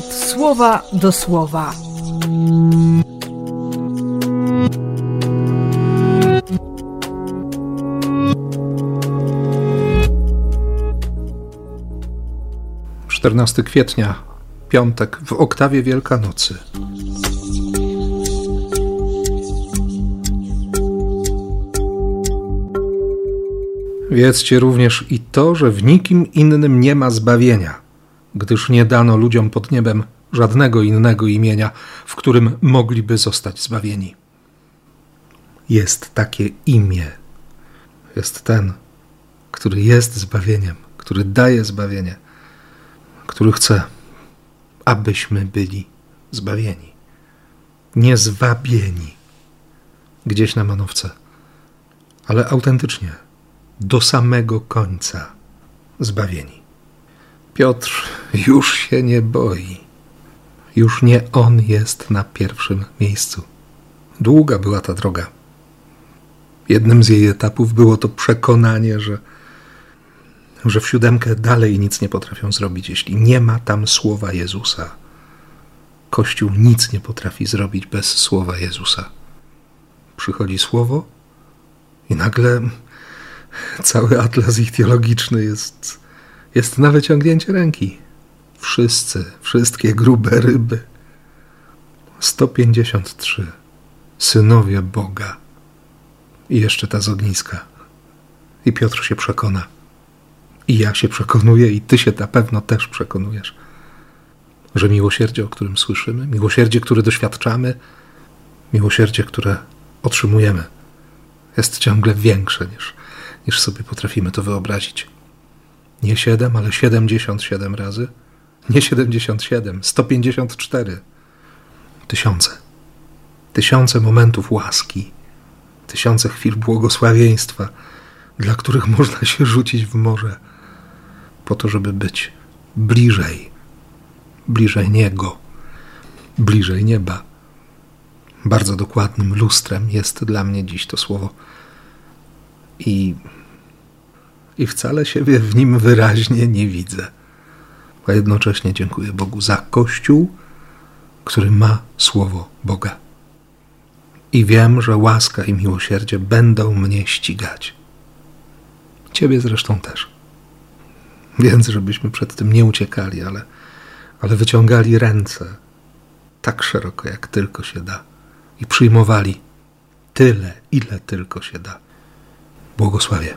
słowa do słowa. Czternasty kwietnia, piątek w oktawie Wielkanocy. Wiedzcie również i to, że w nikim innym nie ma zbawienia, gdyż nie dano ludziom pod niebem żadnego innego imienia, w którym mogliby zostać zbawieni. Jest takie imię. Jest ten, który jest zbawieniem, który daje zbawienie, który chce, abyśmy byli zbawieni. Nie zwabieni gdzieś na manowce, ale autentycznie do samego końca zbawieni. Piotr już się nie boi. Już nie on jest na pierwszym miejscu. Długa była ta droga. Jednym z jej etapów było to przekonanie, że, że w siódemkę dalej nic nie potrafią zrobić, jeśli nie ma tam słowa Jezusa. Kościół nic nie potrafi zrobić bez słowa Jezusa. Przychodzi słowo i nagle Cały atlas ich teologiczny jest, jest na wyciągnięcie ręki. Wszyscy, wszystkie grube ryby. 153 synowie Boga. I jeszcze ta z ogniska. I Piotr się przekona. I ja się przekonuję, i ty się na pewno też przekonujesz, że miłosierdzie, o którym słyszymy, miłosierdzie, które doświadczamy, miłosierdzie, które otrzymujemy, jest ciągle większe niż niż sobie potrafimy to wyobrazić. Nie siedem, ale siedemdziesiąt siedem razy. Nie siedemdziesiąt siedem, sto pięćdziesiąt cztery. Tysiące. Tysiące momentów łaski. Tysiące chwil błogosławieństwa, dla których można się rzucić w morze, po to, żeby być bliżej, bliżej Niego, bliżej nieba. Bardzo dokładnym lustrem jest dla mnie dziś to słowo i, i wcale siebie w nim wyraźnie nie widzę. A jednocześnie dziękuję Bogu za Kościół, który ma Słowo Boga. I wiem, że łaska i miłosierdzie będą mnie ścigać. Ciebie zresztą też. Więc, żebyśmy przed tym nie uciekali, ale, ale wyciągali ręce tak szeroko, jak tylko się da, i przyjmowali tyle, ile tylko się da. Błogosławię.